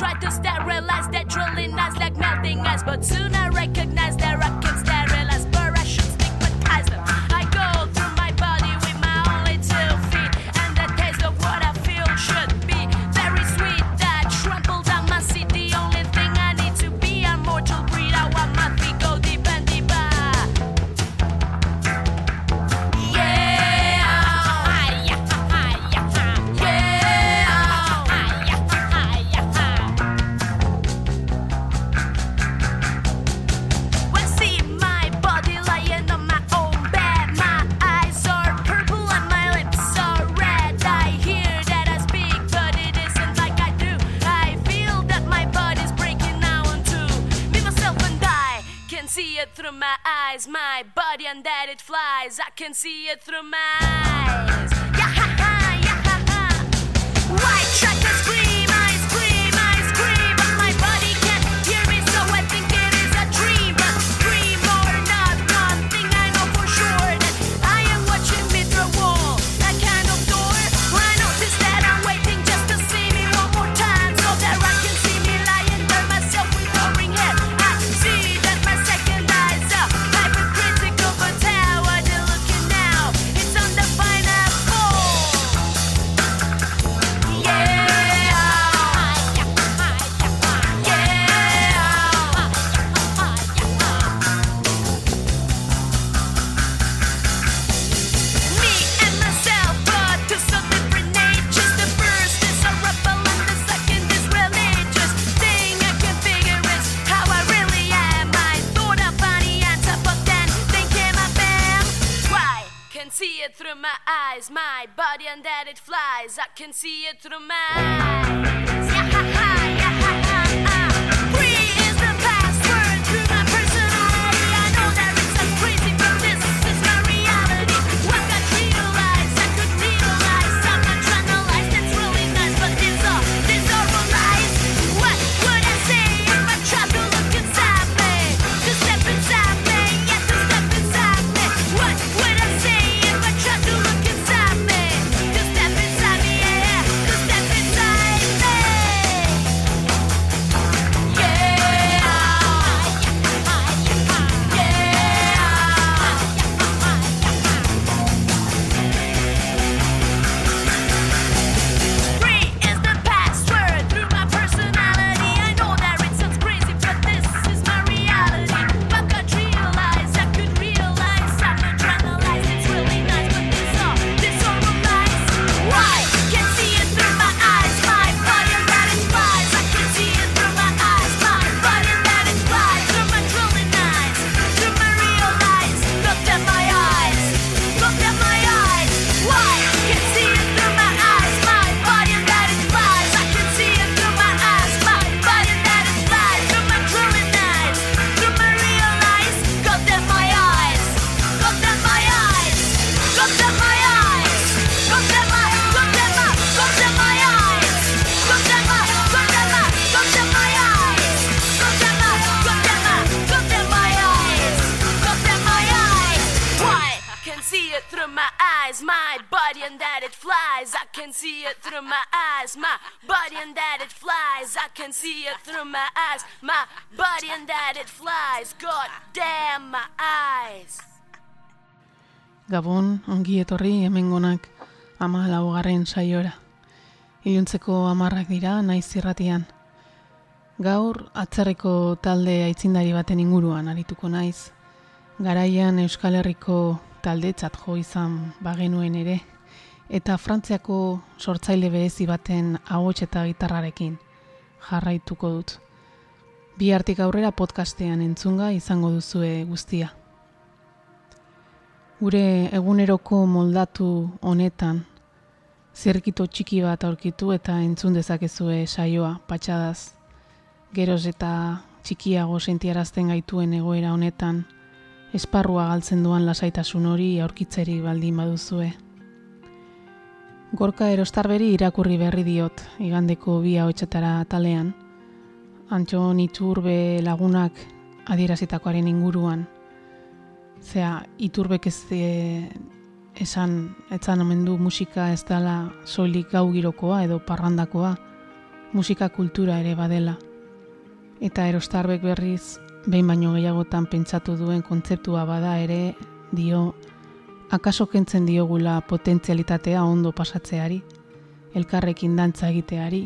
Tried to sterilize that drilling us like nothing else. But soon I recognize. can see it through my eyes. melancia, tremã. lies. My body and that it flies. God damn my eyes. Gabon, ongi etorri hemengonak ama laugarren saiora. Iluntzeko amarrak dira naiz irratian. Gaur, atzerriko talde aitzindari baten inguruan arituko naiz. Garaian Euskal Herriko talde jo izan bagenuen ere eta Frantziako sortzaile berezi baten ahots eta gitarrarekin jarraituko dut. Bi hartik aurrera podcastean entzunga izango duzue guztia. Gure eguneroko moldatu honetan, zirkito txiki bat aurkitu eta entzun dezakezue saioa patxadaz. Geroz eta txikiago sentiarazten gaituen egoera honetan, esparrua galtzen duan lasaitasun hori aurkitzeri baldin baduzue. Gorka erostarberi irakurri berri diot, igandeko bi hau talean, Antxon Iturbe lagunak adierazitakoaren inguruan. Zea, Iturbek ez e, esan, etzan omen du musika ez dela soilik gau girokoa edo parrandakoa, musika kultura ere badela. Eta erostarbek berriz, behin baino gehiagotan pentsatu duen kontzeptua bada ere, dio, akaso kentzen diogula potentzialitatea ondo pasatzeari, elkarrekin dantza egiteari,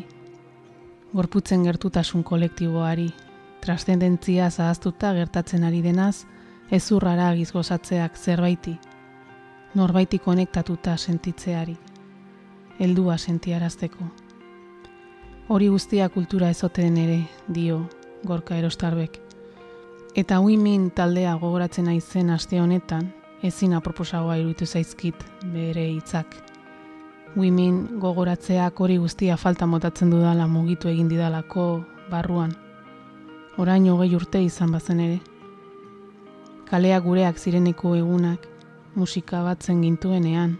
gorputzen gertutasun kolektiboari, trascendentzia zahaztuta gertatzen ari denaz, ezurrara gizgozatzeak zerbaiti, norbaiti konektatuta sentitzeari, heldua sentiarazteko. Hori guztia kultura ezoten ere, dio, gorka erostarbek. Eta uimin taldea gogoratzen aizen aste honetan, ezin aproposagoa iruditu zaizkit bere hitzak. Uimin gogoratzeak hori guztia falta motatzen dudala mugitu egin didalako barruan. Orain hogei urte izan bazen ere. Kaleak gureak zireneko egunak, musika batzen gintuenean,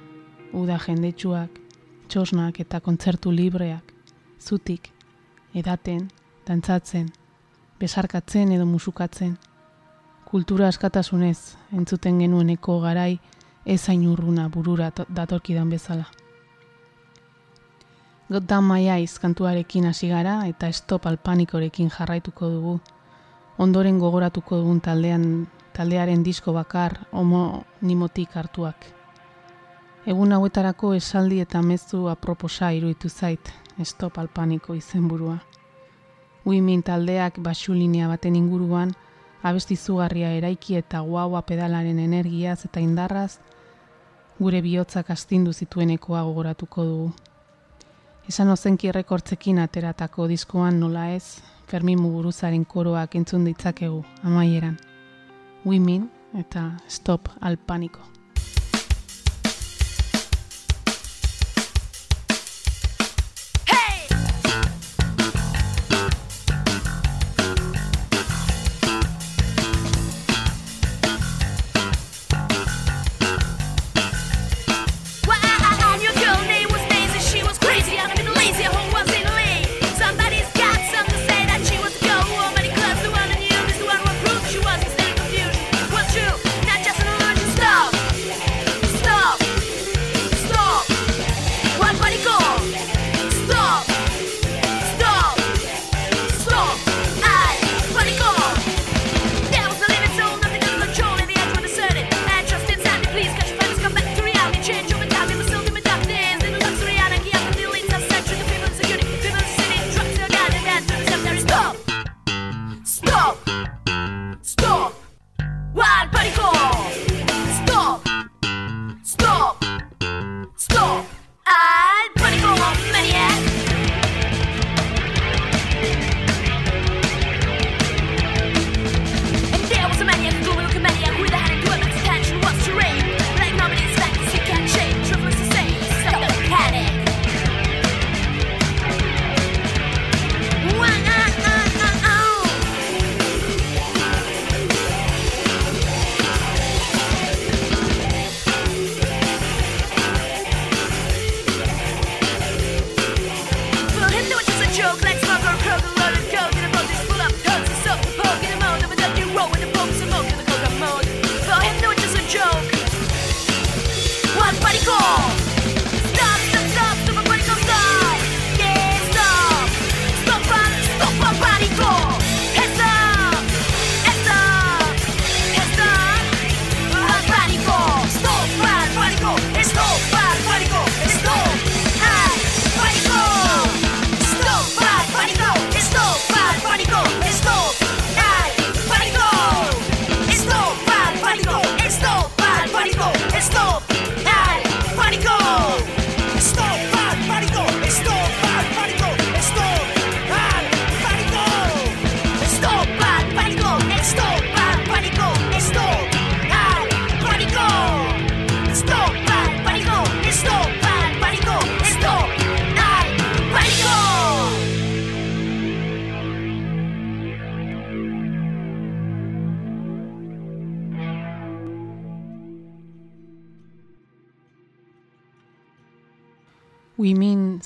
uda jendetsuak, txosnak eta kontzertu libreak, zutik, edaten, dantzatzen, besarkatzen edo musukatzen, kultura askatasunez entzuten genueneko garai ezain urruna burura to- datorkidan bezala. God damn my eyes kantuarekin hasi gara eta stop al panikorekin jarraituko dugu. Ondoren gogoratuko dugun taldean taldearen disko bakar homonimotik hartuak. Egun hauetarako esaldi eta mezu aproposa iruditu zait stop al paniko izenburua. Uimin taldeak basulinea baten inguruan abesti zugarria eraiki eta guaua pedalaren energiaz eta indarraz gure bihotzak astindu zituenekoa gogoratuko dugu. Esan ozenki errekortzekin ateratako diskoan nola ez, Fermin Muguruzaren koroak entzun ditzakegu amaieran. Women eta Stop al Paniko.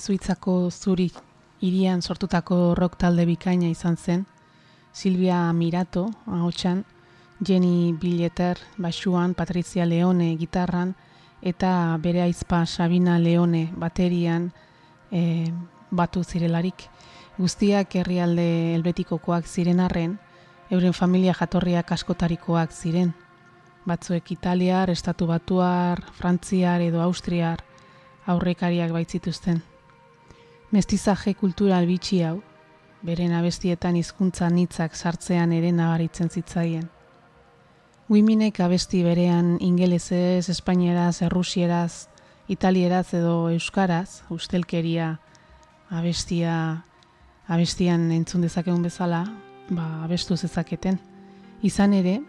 Uimin Zuitzako zuri irian sortutako rock talde bikaina izan zen, Silvia Mirato, ahotsan, Jenny Billeter, basuan, Patricia Leone, gitarran, eta bere aizpa Sabina Leone baterian e, batu zirelarik. Guztiak herrialde helbetikokoak ziren arren, euren familia jatorriak askotarikoak ziren. Batzuek Italiar, Estatu Batuar, Frantziar edo Austriar aurrekariak baitzituzten. Mestizaje kultural bitxi hau, beren abestietan hizkuntza nitzak sartzean ere nabaritzen zitzaien. Wiminek abesti berean ingelezez, espainieraz, errusieraz, italieraz edo euskaraz, ustelkeria abestia abestian entzun dezakegun bezala, ba, abestu zezaketen. Izan ere,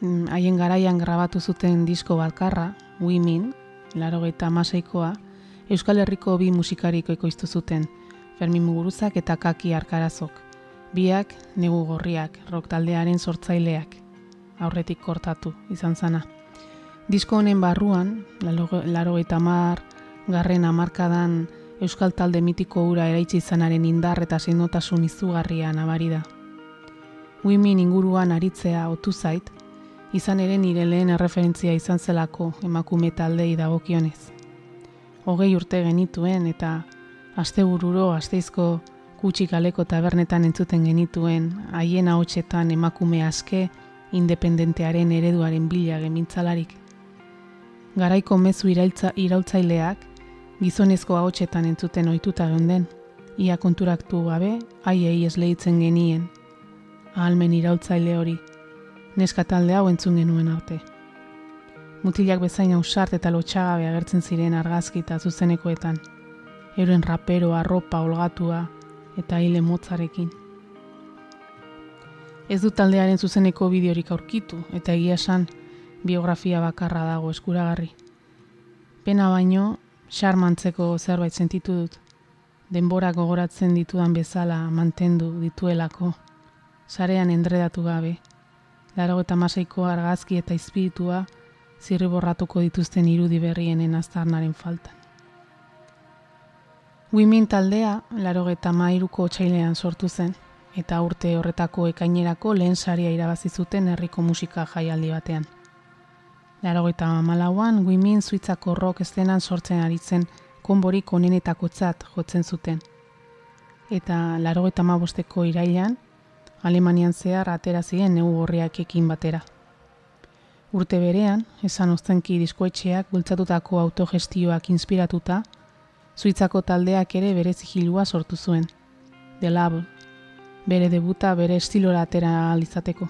mm, haien garaian grabatu zuten disko balkarra, Wimin, laro eta maseikoa, Euskal Herriko bi musikariko ekoiztu zuten, Fermin Muguruzak eta Kaki Arkarazok. Biak, negu gorriak, rock taldearen sortzaileak, aurretik kortatu izan zana. Disko honen barruan, laro eta mar, garren amarkadan Euskal talde mitiko ura eraitsi izanaren indar eta zeinotasun izugarria nabari da. Wimin inguruan aritzea otu zait, izan ere nire lehen erreferentzia izan zelako emakume taldei dagokionez. Hogei urte genituen eta astebururo asteizko kutsi kaleko tabernetan entzuten genituen haien ahotsetan emakume aske independentearen ereduaren bila gemintzalarik. Garaiko mezu irailtza iraultzaileak gizonezko ahotsetan entzuten ohituta geunden, ia konturaktu gabe haiei esleitzen genien. Ahalmen iraultzaile hori, neska talde hau entzun genuen arte. Mutilak bezain ausart eta lotxagabe agertzen ziren argazki eta zuzenekoetan, euren rapero, arropa, olgatua eta hile motzarekin. Ez du taldearen zuzeneko bideorik aurkitu eta egia esan biografia bakarra dago eskuragarri. Pena baino, xarmantzeko zerbait sentitu dut. Denbora gogoratzen ditudan bezala mantendu dituelako. Sarean endredatu gabe. Laro eta masaiko argazki eta izpiritua zirriborratuko dituzten irudi berrienen aztarnaren faltan. Wimin taldea, laro eta mairuko txailean sortu zen, eta urte horretako ekainerako lehen saria irabazi zuten herriko musika jaialdi batean. Larogeita malauan, Wimin Suitzako rock estenan sortzen aritzen konborik onenetako tzat jotzen zuten. Eta larogeita mabosteko irailan, Alemanian zehar atera ziren gorriak ekin batera. Urte berean, esan ostenki diskoetxeak bultzatutako autogestioak inspiratuta, Suitzako taldeak ere bere zigilua sortu zuen. The Lab, bere debuta bere estilora atera alizateko.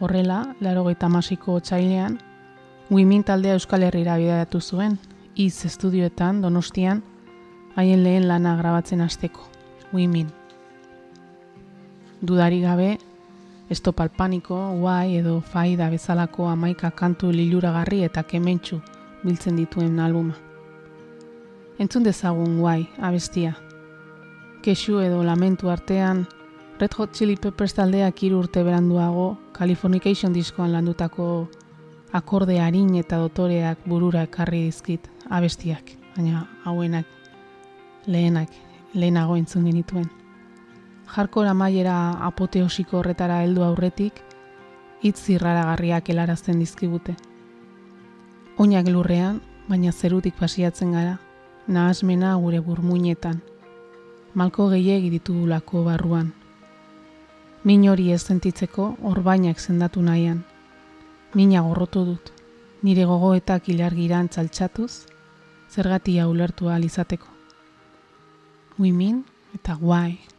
Horrela, laro gaita masiko txailean, Wimin taldea Euskal Herriera bidatu zuen, iz estudioetan, donostian, haien lehen lana grabatzen hasteko. Wimin. Dudari gabe, estopal paniko, guai edo faida bezalako amaika kantu liluragarri eta kementxu biltzen dituen albuma. Entzun dezagun guai, abestia. Kexu edo lamentu artean, Red Hot Chili Peppers taldeak hiru urte beranduago Californication diskoan landutako akorde harin eta dotoreak burura ekarri dizkit abestiak, baina hauenak lehenak lehenago entzun genituen. Jarkora maiera apoteosiko horretara heldu aurretik, hitz zirraragarriak helarazten dizkibute. Oinak lurrean, baina zerutik pasiatzen gara, nahasmena gure burmuinetan. Malko gehiegi ditugulako barruan, Min hori ez sentitzeko orbainak sendatu nahian. Mina gorrotu dut, nire gogoetak ilargiran txaltxatuz, zergatia ulertu izateko. Uimin eta guai.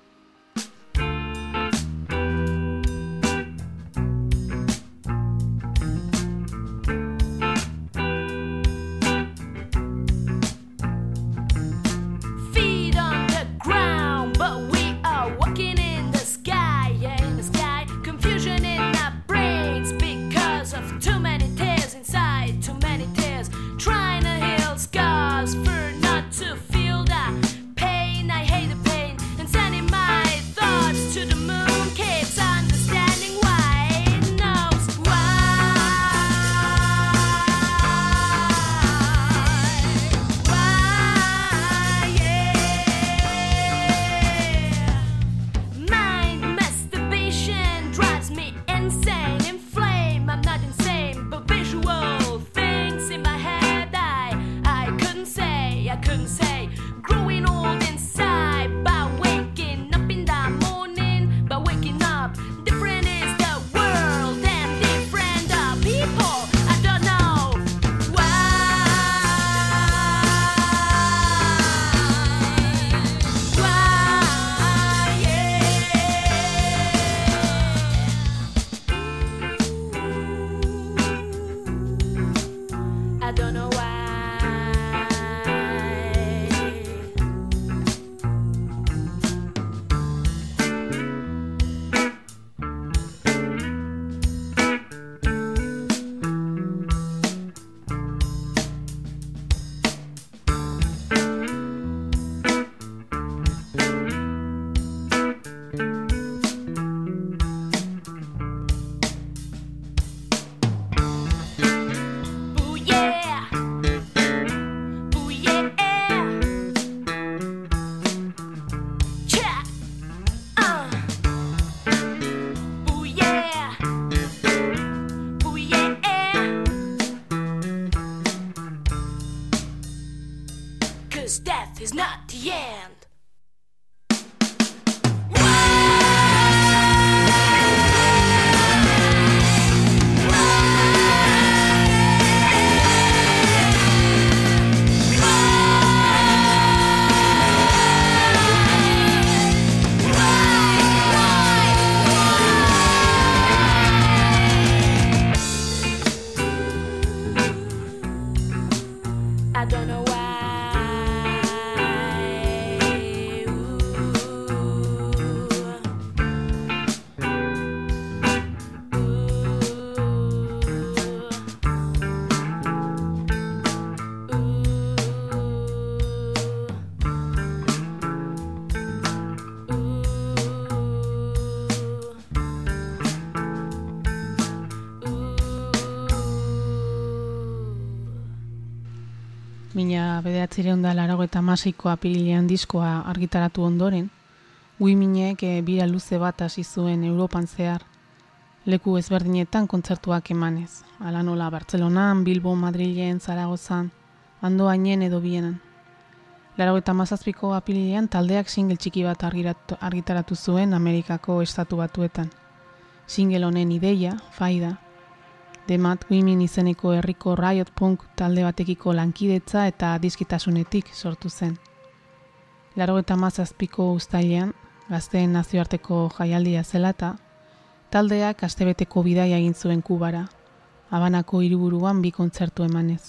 Bederatzireun da larago eta masiko apirilean diskoa argitaratu ondoren, Wiminek e, bira luze bat hasi zuen Europan zehar, leku ezberdinetan kontzertuak emanez. Ala nola Bartzelonan, Bilbo, Madrilen, Zaragozan, ando hainen edo bienan. Larago eta mazazpiko apililean taldeak single txiki bat argitaratu zuen Amerikako estatu batuetan. Single honen ideia, faida, The Mad Women izeneko herriko Riot Punk talde batekiko lankidetza eta diskitasunetik sortu zen. Laro eta mazazpiko ustailean, gazteen nazioarteko jaialdia zela eta taldeak astebeteko bidaia egin zuen kubara, abanako hiriburuan bi kontzertu emanez.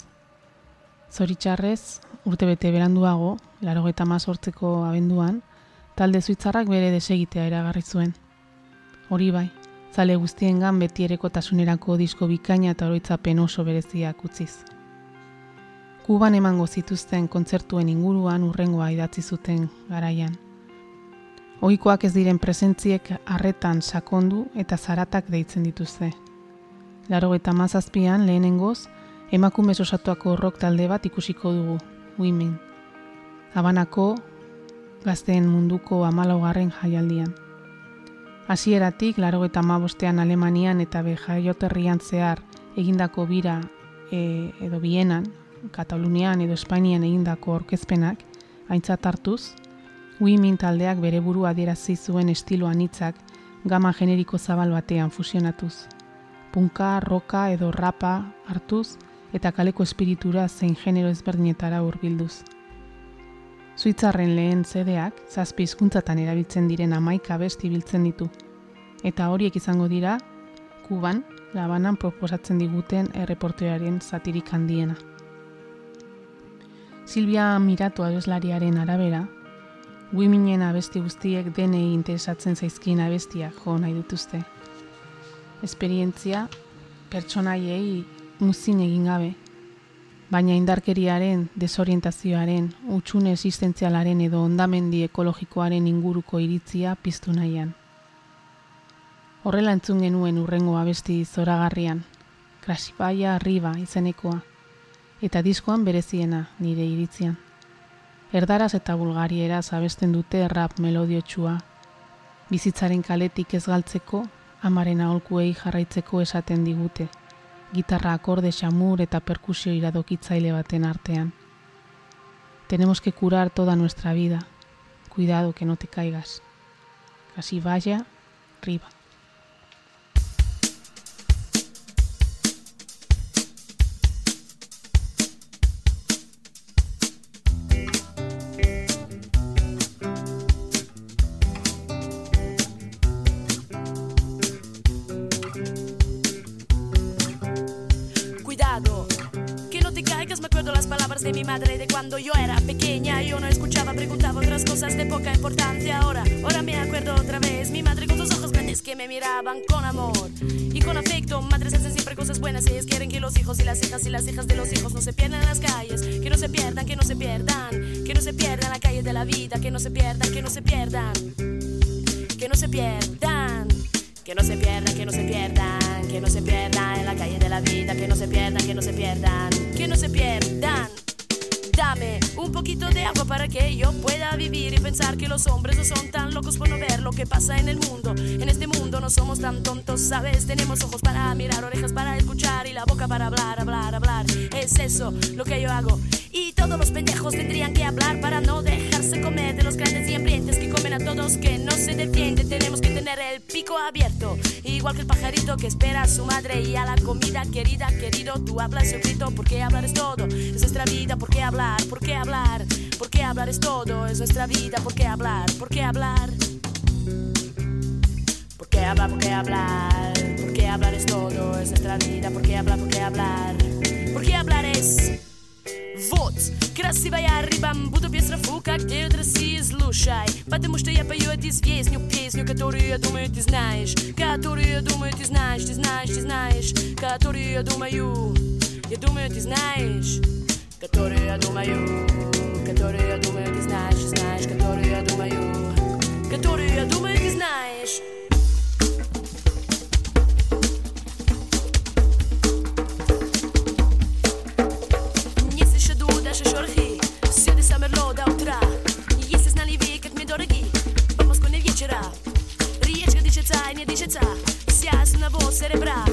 Zoritxarrez, urtebete beranduago, laro eta mazortzeko abenduan, talde zuitzarrak bere desegitea eragarri zuen. Hori bai, zale guztiengan beti erekotasunerako disko bikaina eta oroitzapen oso bereziak utziz. Kuban emango zituzten kontzertuen inguruan urrengoa idatzi zuten garaian. Ohikoak ez diren presentziek harretan sakondu eta zaratak deitzen dituzte. Laro eta mazazpian lehenengoz, emakumez osatuako rock talde bat ikusiko dugu, Women. Habanako, gazteen munduko amalaugarren jaialdian. Hasieratik, laro eta mabostean Alemanian eta bejaioterrian zehar egindako bira e, edo bienan, Katalunian edo Espainian egindako orkezpenak, aintzat hartuz, Women taldeak bere burua adierazi zuen estilo anitzak gama generiko zabal batean fusionatuz. Punka, roka edo rapa hartuz eta kaleko espiritura zein genero ezberdinetara hurbilduz. Suitzarren lehen zedeak, zazpi hizkuntzatan erabiltzen diren amaika besti biltzen ditu. Eta horiek izango dira, Kuban, labanan proposatzen diguten erreportearen satirik handiena. Silvia Miratu abeslariaren arabera, Wiminen abesti guztiek denei interesatzen zaizkien abestiak jo nahi dituzte. Esperientzia, pertsonaiei muzin egin gabe, baina indarkeriaren, desorientazioaren, utxune existentzialaren edo ondamendi ekologikoaren inguruko iritzia piztu nahian. Horrela entzun genuen urrengo abesti zoragarrian, Krasibaia Riba izenekoa, eta diskoan bereziena nire iritzian. Erdaraz eta bulgarieraz abesten dute rap melodiotsua. Bizitzaren kaletik ez galtzeko, amaren aholkuei jarraitzeko esaten digute. Gitarra akorde xamur eta perkusio iradokitzaile baten artean. Tenemos que curar toda nuestra vida. Cuidado que no te caigas. Casi vaya, riba. De cuando yo era pequeña. Yo no escuchaba, preguntaba otras cosas de poca importancia. Ahora, ahora me acuerdo otra vez. Mi madre con sus ojos grandes que me miraban con amor y con afecto. Madres hacen siempre cosas buenas ellas quieren que los hijos y las hijas y las hijas de los hijos no se pierdan en las calles. Que no se pierdan, que no se pierdan. Que no se pierdan la calle de la vida. Que no se pierdan, que no se pierdan. Que no se pierdan. Que no se pierdan, que no se pierdan, que no se pierdan en la calle de la vida, que no se pierdan, que no se pierdan, que no se pierdan. Un poquito de agua para que yo pueda vivir y pensar que los hombres no son tan locos por no ver lo que pasa en el mundo. En este mundo no somos tan tontos, ¿sabes? Tenemos ojos para mirar, orejas para escuchar y la boca para hablar, hablar, hablar. Es eso lo que yo hago. Y todos los pendejos tendrían que hablar para no dejarse comer de los grandes y hambrientes que comen a todos que no se defienden. Tenemos que tener el pico abierto, igual que el pajarito que espera a su madre y a la comida querida, querido. Tú hablas yo grito, porque hablar es todo. Es nuestra vida, ¿por qué hablar? ¿Por qué hablar? ¿Por qué hablar es todo? Es nuestra vida, ¿por qué hablar? ¿Por qué hablar? ¿Por qué hablar? ¿Por qué hablar? ¿Por qué hablar es todo? Es nuestra vida, ¿por qué hablar? ¿Por qué hablar? ¿Por qué hablar es? Вот, красивая рыба, буду без рафука, где от России слушай Потому что я пою эту песню, которую я думаю ты знаешь. Которую я думаю ты знаешь, ты знаешь, ты знаешь. Которую я думаю, я думаю ты знаешь. Которую я думаю, которую я думаю ты знаешь, знаешь. Которую я думаю, которую я думаю ты знаешь состояние движется Вся с одного серебра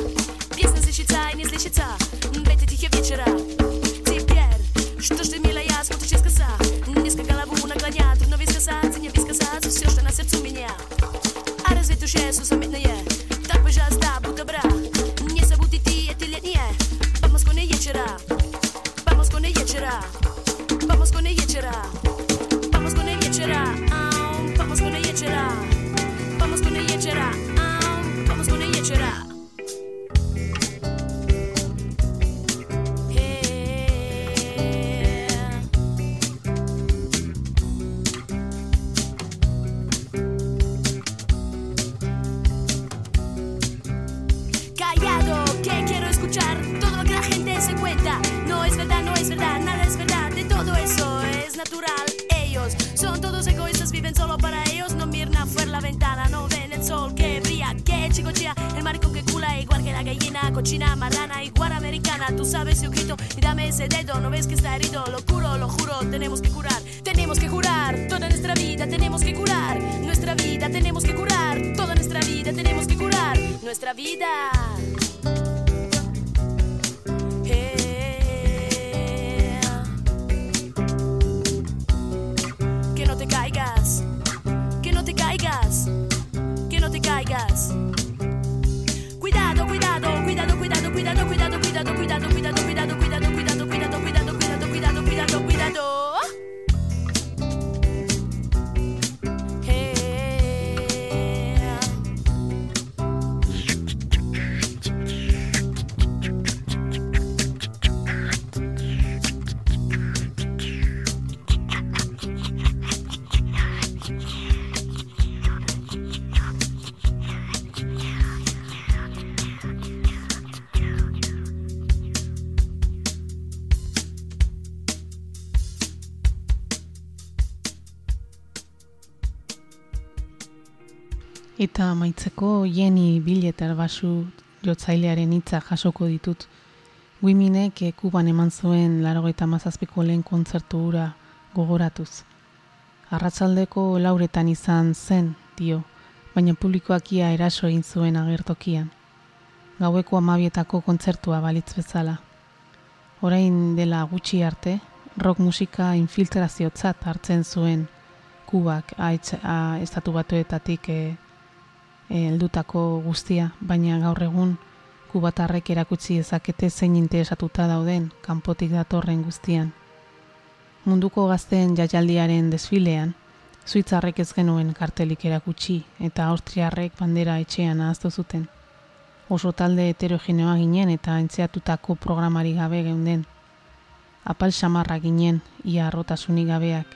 Eta amaitzeko Jenny Billeter basu jotzailearen hitza jasoko ditut. Guiminek eh, Kuban eman zuen larogeita mazazpiko lehen kontzertu hura gogoratuz. Arratzaldeko lauretan izan zen, dio, baina publikoak ia eraso egin zuen agertokian. Gaueko amabietako kontzertua balitz bezala. Orain dela gutxi arte, rock musika infiltraziotzat hartzen zuen Kubak aitz, a, estatu batuetatik e, heldutako guztia, baina gaur egun kubatarrek erakutsi dezakete zein interesatuta dauden kanpotik datorren guztian. Munduko gazteen jaialdiaren desfilean, Suitzarrek ez genuen kartelik erakutsi eta Austriarrek bandera etxean ahaztu zuten. Oso talde heterogeneoa ginen eta entzeatutako programari gabe geunden. Apal samarra ginen, ia arrotasunik gabeak,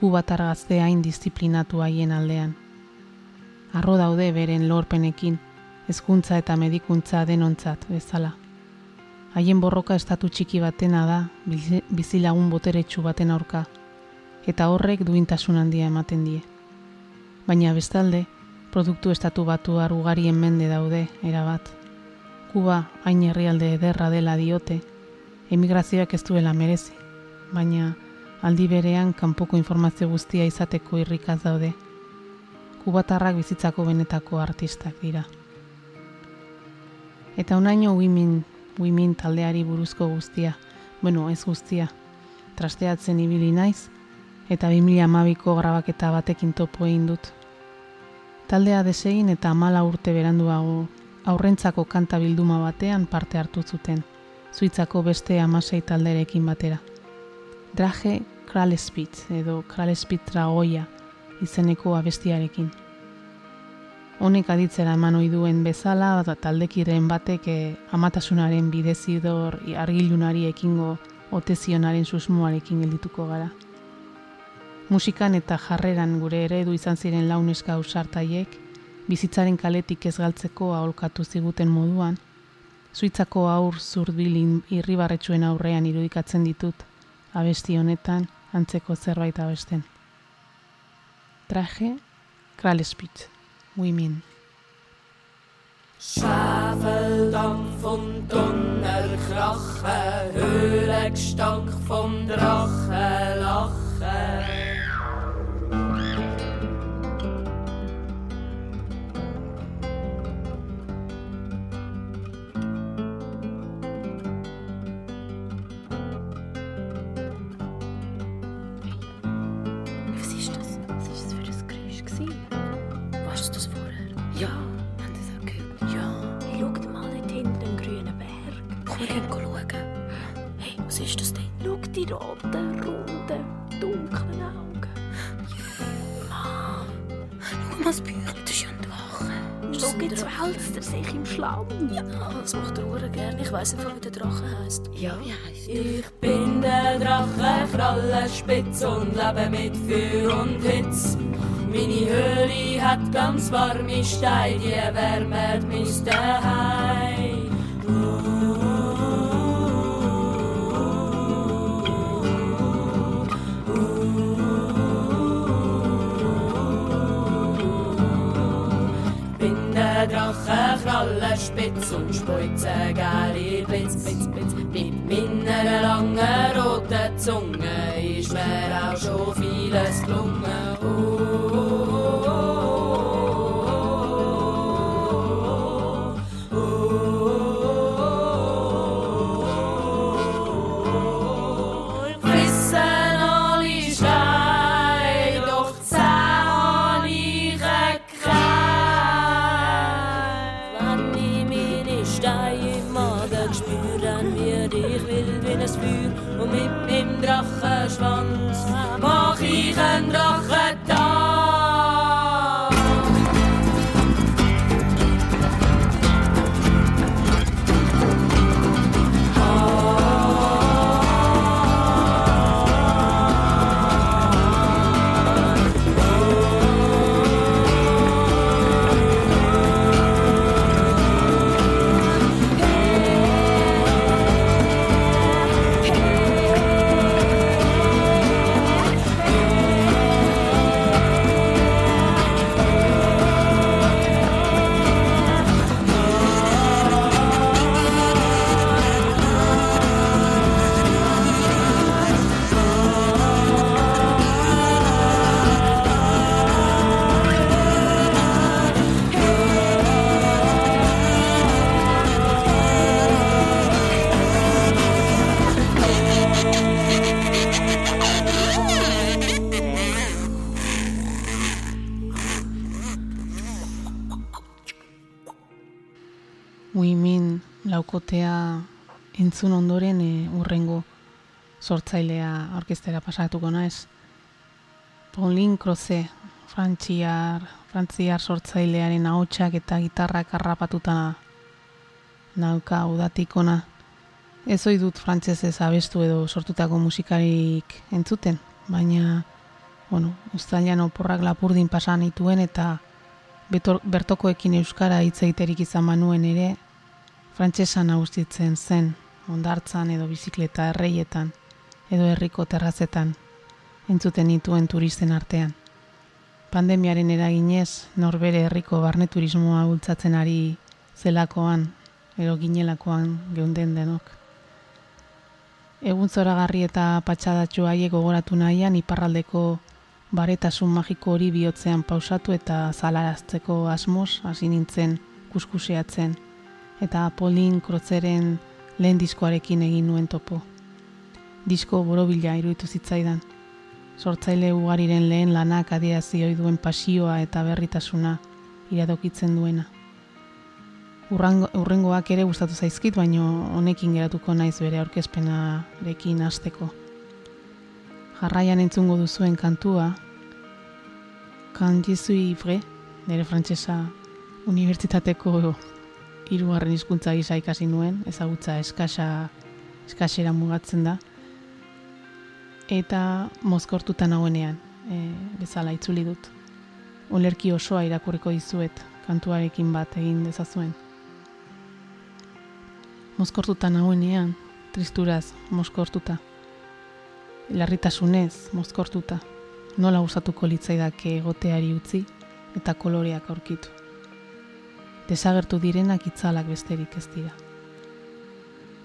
kubatar gazte hain disiplinatu haien aldean. Arro daude beren lorpenekin, hezkuntza eta medikuntza denontzat bezala. Haien borroka estatu txiki batena da, bizi- bizilagun boteretsu baten aurka, eta horrek duintasun handia ematen die. Baina bestalde, produktu estatu batu ugarien mende daude, erabat. Kuba hain herrialde ederra dela diote, emigrazioak ez duela merezi, baina aldi berean kanpoko informazio guztia izateko irrikaz daude. Kubatarrak bizitzako benetako artistak dira. Eta unaino women, women taldeari buruzko guztia, bueno, ez guztia, trasteatzen ibili naiz, eta 2012ko grabaketa batekin topo egin dut. Taldea desegin eta amala urte beranduago aurrentzako kanta bilduma batean parte hartu zuten, Suitzako beste amasei talderekin batera. Drage Kralespitz edo Kralespitz Dragoia izeneko abestiarekin. Honek aditzera eman ohi duen bezala da taldekiren batek eh, amatasunaren bidezidor argilunari ekingo otezionaren susmoarekin geldituko gara. Musikan eta jarreran gure eredu izan ziren launeska ausartaiek, bizitzaren kaletik ez galtzeko aholkatu ziguten moduan, Suitzako aur zurbilin irribarretxuen aurrean irudikatzen ditut, abesti honetan antzeko zerbait abesten. traje, Kralespit, muy min. Schäfeldank vom von Höhlengestank vom Drachenlachen. Wir gehen schauen. Hey, was ist das denn? Schau die roten, runden, dunklen Augen. Mann, schau mal das Büchlein, das ist ja ein Drache. Schau, jetzt wälzt er sich im Schlamm. Ja, das macht er auch gerne. Ich weiss einfach, wie der Drache heisst. Ja, wie heisst er? Ich bin der Drache, kralle spitz und lebe mit Feuer und Hitze. Meine Höhle hat ganz warme Steine, die wärmt mein Daheim. Krallenspitz und spitze gelbe Blitz, Blitz, Blitz. Mit meiner langen roten Zunge ist mir auch schon vieles gelungen. Wissen entzun ondoren e, urrengo sortzailea orkestera pasatuko naiz. Pauline Croce, frantziar, frantziar sortzailearen ahotsak eta gitarrak harrapatuta nauka udatik ona. Ez ohi dut frantsesez abestu edo sortutako musikarik entzuten, baina bueno, uztailan oporrak lapurdin pasan ituen eta betor, bertokoekin euskara hitz egiterik izan manuen ere, frantsesa nagusitzen zen, ondartzan edo bizikleta erreietan, edo herriko terrazetan, entzuten nituen turisten artean. Pandemiaren eraginez, norbere herriko barneturismoa bultzatzen ari zelakoan, edo ginelakoan geunden denok. Egun zoragarri eta patxadatxu haiek gogoratu nahian iparraldeko baretasun magiko hori bihotzean pausatu eta zalarazteko asmoz hasi nintzen kuskuseatzen eta Polin Krozeren lehen diskoarekin egin nuen topo. Disko borobila iruditu zitzaidan. Sortzaile ugariren lehen lanak adierazi ohi duen pasioa eta berritasuna iradokitzen duena. Urrango, urrengoak ere gustatu zaizkit, baino honekin geratuko naiz bere aurkezpenarekin hasteko. Jarraian entzungo duzuen kantua, Quand je suis nire frantsesa unibertsitateko hirugarren hizkuntza gisa ikasi nuen, ezagutza eskasa eskasera mugatzen da. Eta mozkortuta nagoenean, e, bezala itzuli dut. Olerki osoa irakurriko dizuet, kantuarekin bat egin dezazuen. Mozkortuta nagoenean, tristuraz mozkortuta. Larritasunez mozkortuta. Nola gustatuko litzaidake egoteari utzi eta koloreak aurkitu. Desagertu direnak itzalak besterik ez dira.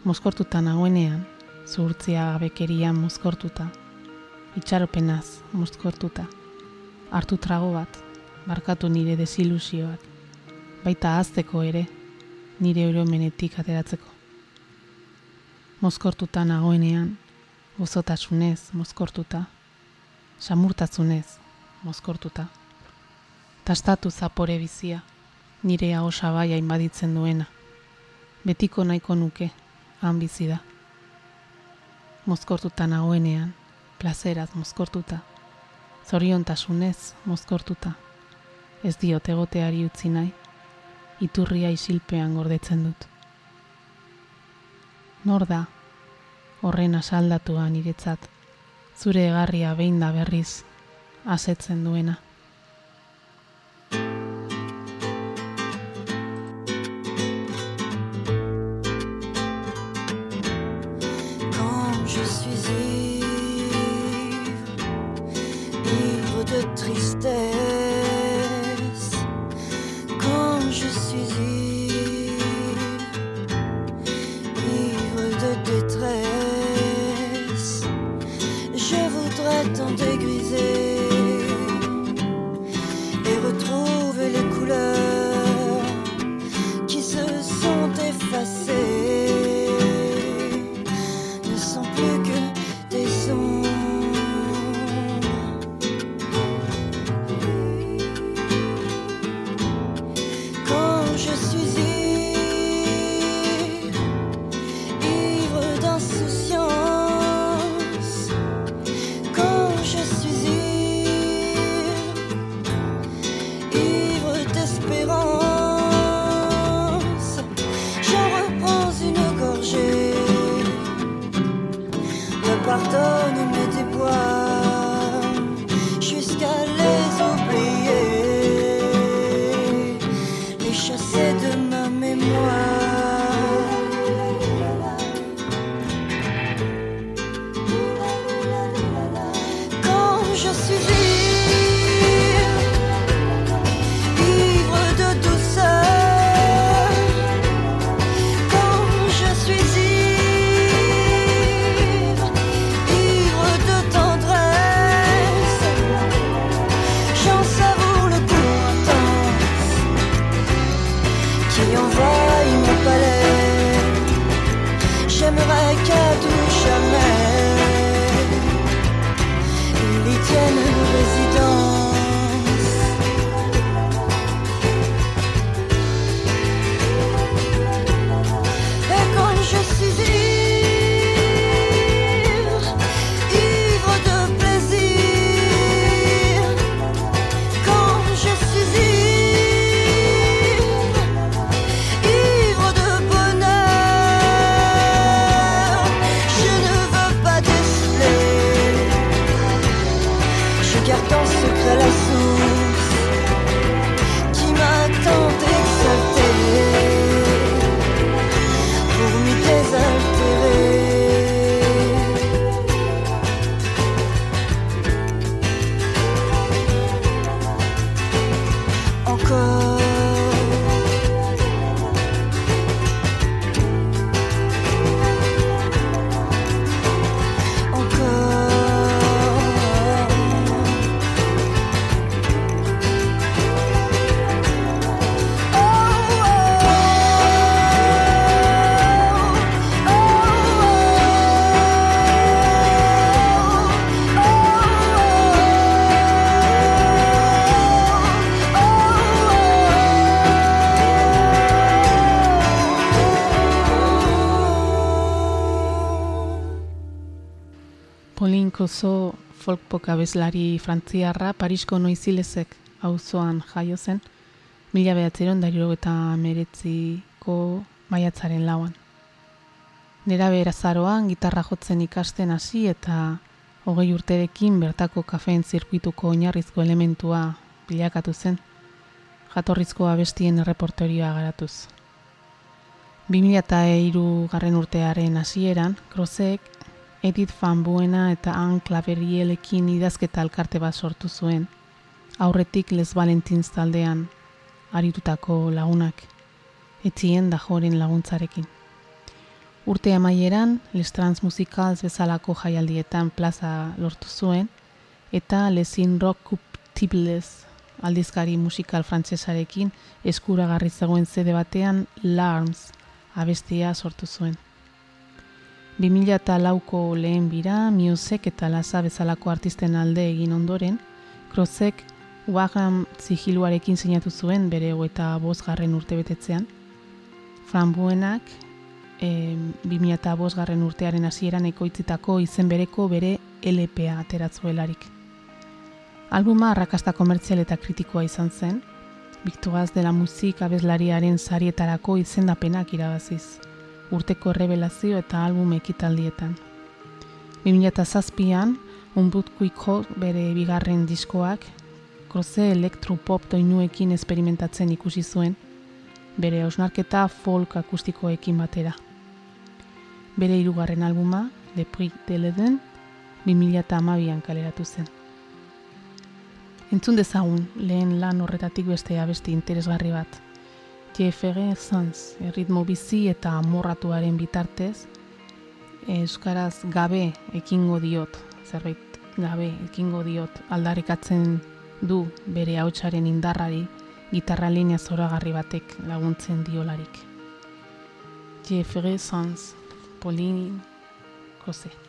Mozkortuta nagoenean, zuhurtzia gabekerian mozkortuta, itxaropenaz mozkortuta, hartu trago bat, barkatu nire desilusioak, baita azteko ere, nire euromenetik ateratzeko. Mozkortuta nagoenean, gozotasunez mozkortuta, samurtatzunez mozkortuta. Tastatu zapore bizia, nire ahosa baia inbaditzen duena. Betiko nahiko nuke, han bizi da. mozkortuta nagoenean, plazeraz mozkortuta, zoriontasunez mozkortuta, ez diot egoteari utzi nahi, iturria isilpean gordetzen dut. Nor da, horren asaldatua niretzat, zure egarria behin da berriz, asetzen duena. Pauline Kozo folkpok abeslari frantziarra Parisko noizilezek auzoan jaio zen, mila behatzeron eta meretziko maiatzaren lauan. Nera berazaroan gitarra jotzen ikasten hasi eta hogei urterekin bertako kafeen zirkuituko oinarrizko elementua bilakatu zen, jatorrizko abestien erreportorioa garatuz. 2003 garren urtearen hasieran, Krozek Edith Van Buena eta Anne Claverielekin idazketa elkarte bat sortu zuen, aurretik Les Valentins taldean aritutako lagunak, etzien da joren laguntzarekin. Urte amaieran, Les Trans Musicals bezalako jaialdietan plaza lortu zuen, eta Lesin Rock Coupibles aldizkari musikal frantsesarekin eskuragarri zegoen zede batean Larms abestia sortu zuen. 2004ko lehen bira, Musek eta Laza bezalako artisten alde egin ondoren, Krozek Waham zigiluarekin sinatu zuen bere eta garren urte betetzean. Frambuenak e, 2005 garren urtearen hasieran ekoitzitako izen bereko bere LPA ateratzuelarik. Albuma arrakasta komertzial eta kritikoa izan zen, Biktuaz dela muzik abeslariaren sarietarako izendapenak irabaziz, urteko revelazio eta album ekitaldietan. 2007an, Unbut Kuiko bere bigarren diskoak, kroze elektropop doinuekin esperimentatzen ikusi zuen, bere osnarketa folk akustikoekin batera. Bere hirugarren albuma, Le Prix de l'Eden, 2008an kaleratu zen. Entzun dezagun, lehen lan horretatik beste abesti interesgarri bat. JFG Sans, erritmo bizi eta amorratuaren bitartez, Euskaraz gabe ekingo diot, zerbait gabe ekingo diot aldarrikatzen du bere hautsaren indarrari gitarra linea zoragarri batek laguntzen diolarik. JFG Sans, Pauline Crozet.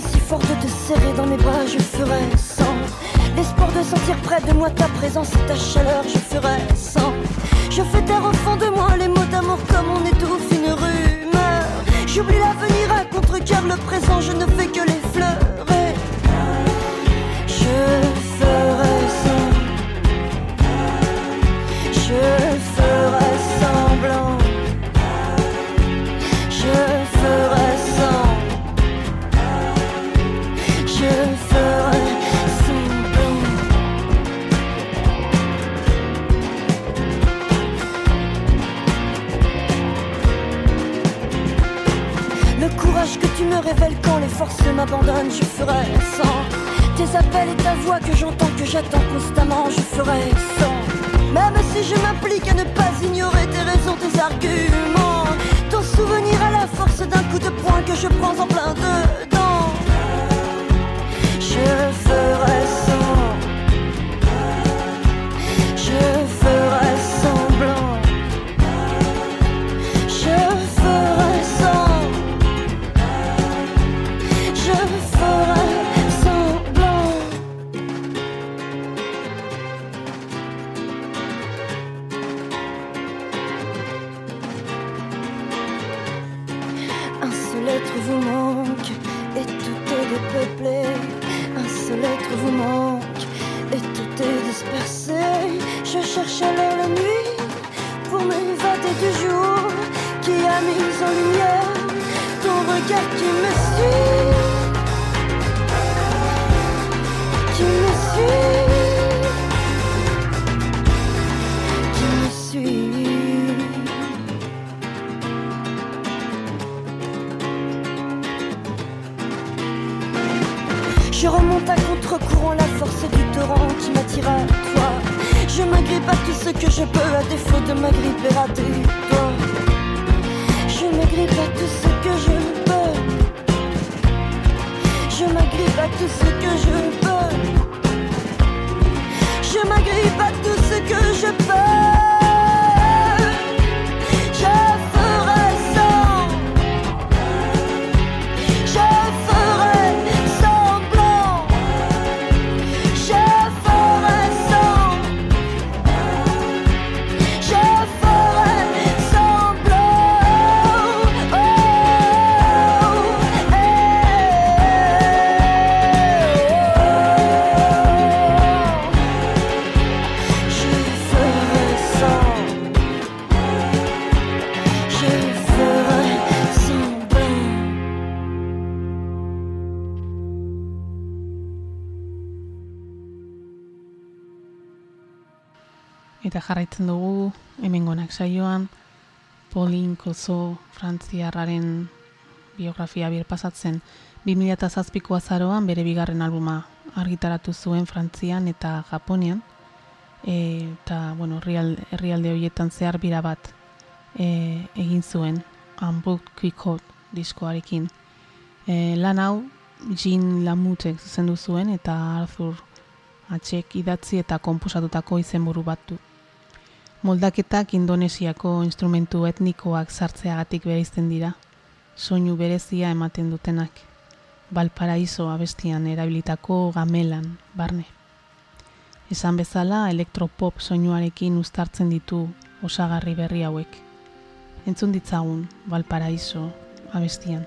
Si forte de te serrer dans mes bras, je ferai sans. L'espoir de sentir près de moi ta présence et ta chaleur, je ferai sans. Je fais taire au fond de moi les mots d'amour comme on étouffe une rumeur. J'oublie l'avenir à contre-cœur, le présent, je ne fais que l'effleurer. Je révèles quand les forces m'abandonnent, je ferai sans. Tes appels et ta voix que j'entends, que j'attends constamment, je ferai sans. Même si je m'implique à ne pas ignorer tes raisons, tes arguments. Ton souvenir à la force d'un coup de poing que je prends en plein dedans. Eta jarraitzen dugu hemengonak saioan Pauline Kozo frantziarraren biografia birpasatzen 2007ko azaroan bere bigarren albuma argitaratu zuen Frantzian eta Japonian e, eta bueno, herrial- herrialde horietan zehar bira bat e, egin zuen Unbooked Quick diskoarekin. E, lan hau Jean Lamutek zuzendu zuen eta Arthur Atxek idatzi eta konposatutako izenburu bat du. Moldaketak Indonesiako instrumentu etnikoak sartzeagatik bereizten dira, soinu berezia ematen dutenak. Valparaiso abestian erabilitako gamelan barne. Esan bezala elektropop soinuarekin uztartzen ditu osagarri berri hauek. Entzun ditzagun Valparaiso abestian.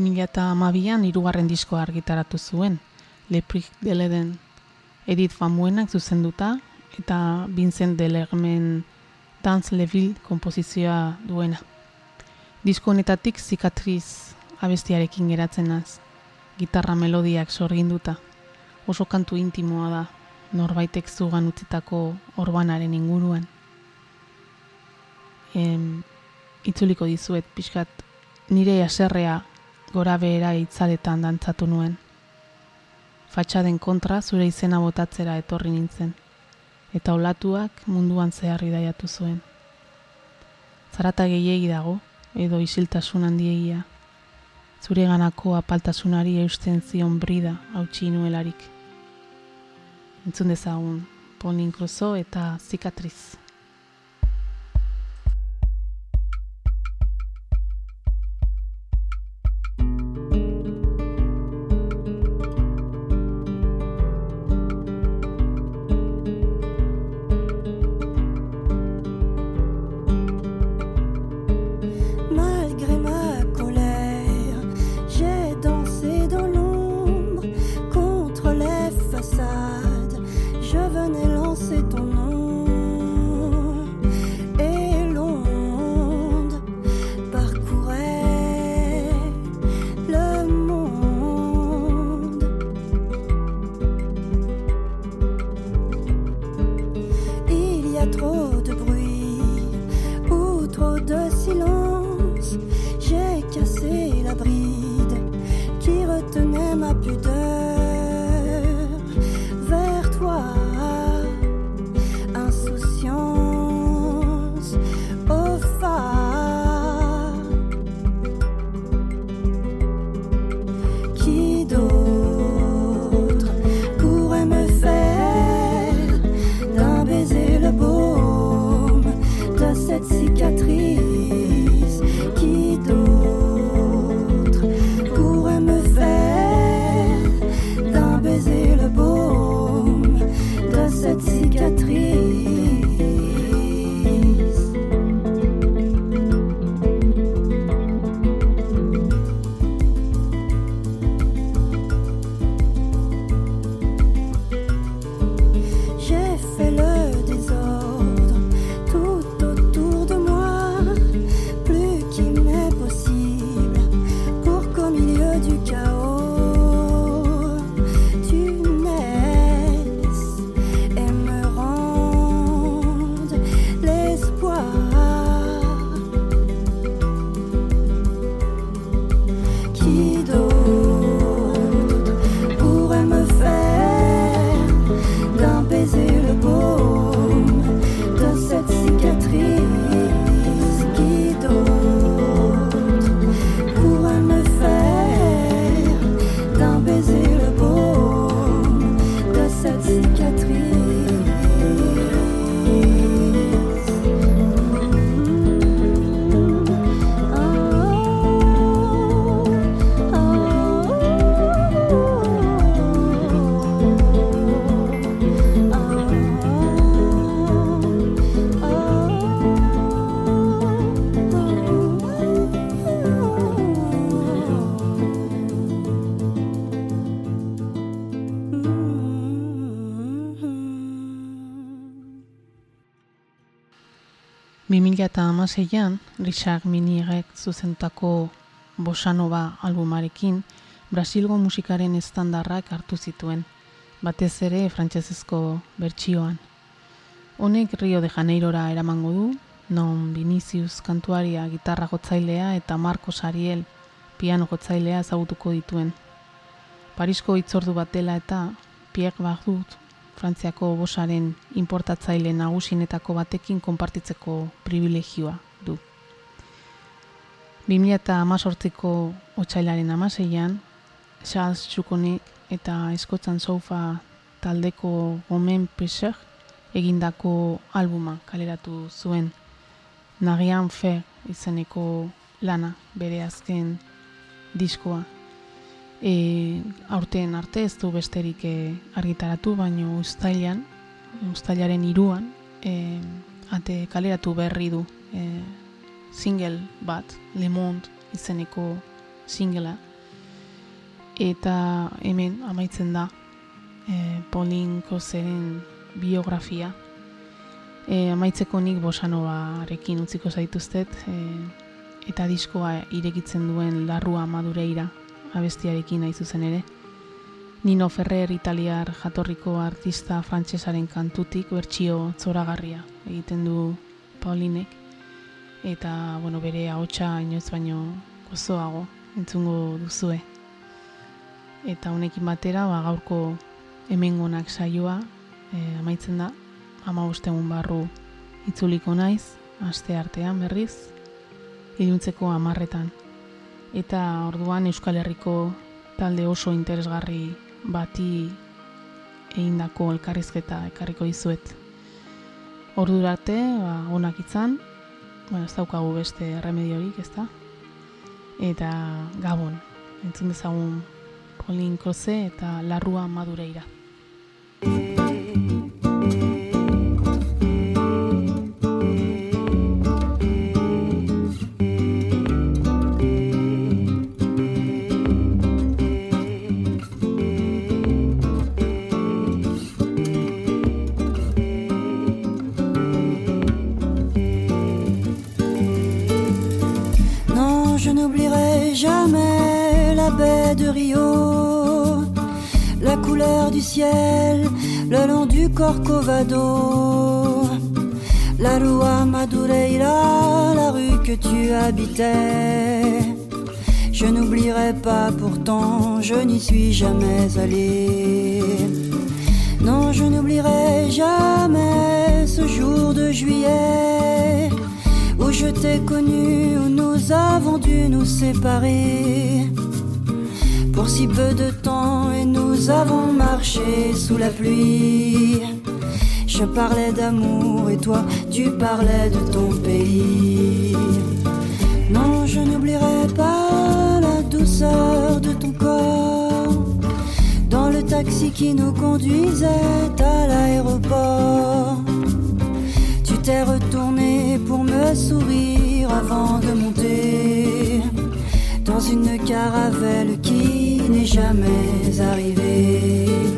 2008an hirugarren diskoa argitaratu zuen, Leprik Deleden Edith Van zuzenduta eta Vincent Delermen Dance Leville kompozizioa duena. Disko honetatik zikatriz abestiarekin geratzen naz, gitarra melodiak sorginduta. Oso kantu intimoa da, norbaitek zugan utzitako orbanaren inguruan. Em, itzuliko dizuet pixkat nire aserrea gora behera itzaletan dantzatu nuen. Fatxaden kontra zure izena botatzera etorri nintzen, eta olatuak munduan zeharri daiatu zuen. Zarata gehiegi dago, edo isiltasun handiegia, zure ganako apaltasunari eusten zion brida hautsi nuelarik. Entzun dezagun, Pauline Crusoe eta Zikatriz. 2008an Richard Minirek zuzentako Bosanova albumarekin Brasilgo musikaren estandarrak hartu zituen, batez ere frantsesezko bertsioan. Honek Rio de Janeirora eramango du, non Vinicius kantuaria gitarra gotzailea eta Marcos Ariel piano gotzailea ezagutuko dituen. Parisko hitzordu bat dela eta Pierre Bardut Frantziako bosaren importatzaile nagusinetako batekin konpartitzeko privilegioa du. 2018ko otsailaren amaseian, Charles Txukonek eta Eskotzan Sofa taldeko Gomen Pesek egindako albuma kaleratu zuen. Nagian Fer izeneko lana bere azken diskoa. E, aurten arte ez du besterik e, argitaratu, baino ustailan, ustailaren iruan, e, ate kaleratu berri du e, single bat, Le Monde izeneko singela. Eta hemen amaitzen da e, Pauline Koseren biografia. E, amaitzeko nik bosanoarekin utziko zaituztet, e, eta diskoa irekitzen duen larrua madureira abestiarekin nahi zuzen ere. Nino Ferrer italiar jatorriko artista frantsesaren kantutik bertsio zoragarria egiten du Paulinek eta bueno, bere ahotsa inoiz baino gozoago entzungo duzue. Eta honekin batera ba, gaurko hemengonak saioa e, amaitzen da ama egun barru itzuliko naiz, aste artean berriz, iluntzeko amarretan eta orduan Euskal Herriko talde oso interesgarri bati egindako elkarrizketa ekarriko dizuet. Ordurarte, ba, onak izan, bueno, ez daukagu beste remediorik, ez da? Eta Gabon, entzun dezagun Polin Koze eta Larrua Madureira. Le long du Corcovado, La Rua Madureira, la rue que tu habitais. Je n'oublierai pas pourtant, je n'y suis jamais allé. Non, je n'oublierai jamais ce jour de juillet où je t'ai connu, où nous avons dû nous séparer. Pour si peu de temps et nous avons sous la pluie. Je parlais d'amour et toi tu parlais de ton pays. Non, je n'oublierai pas la douceur de ton corps dans le taxi qui nous conduisait à l'aéroport. Tu t'es retourné pour me sourire avant de monter dans une caravelle qui n'est jamais arrivée.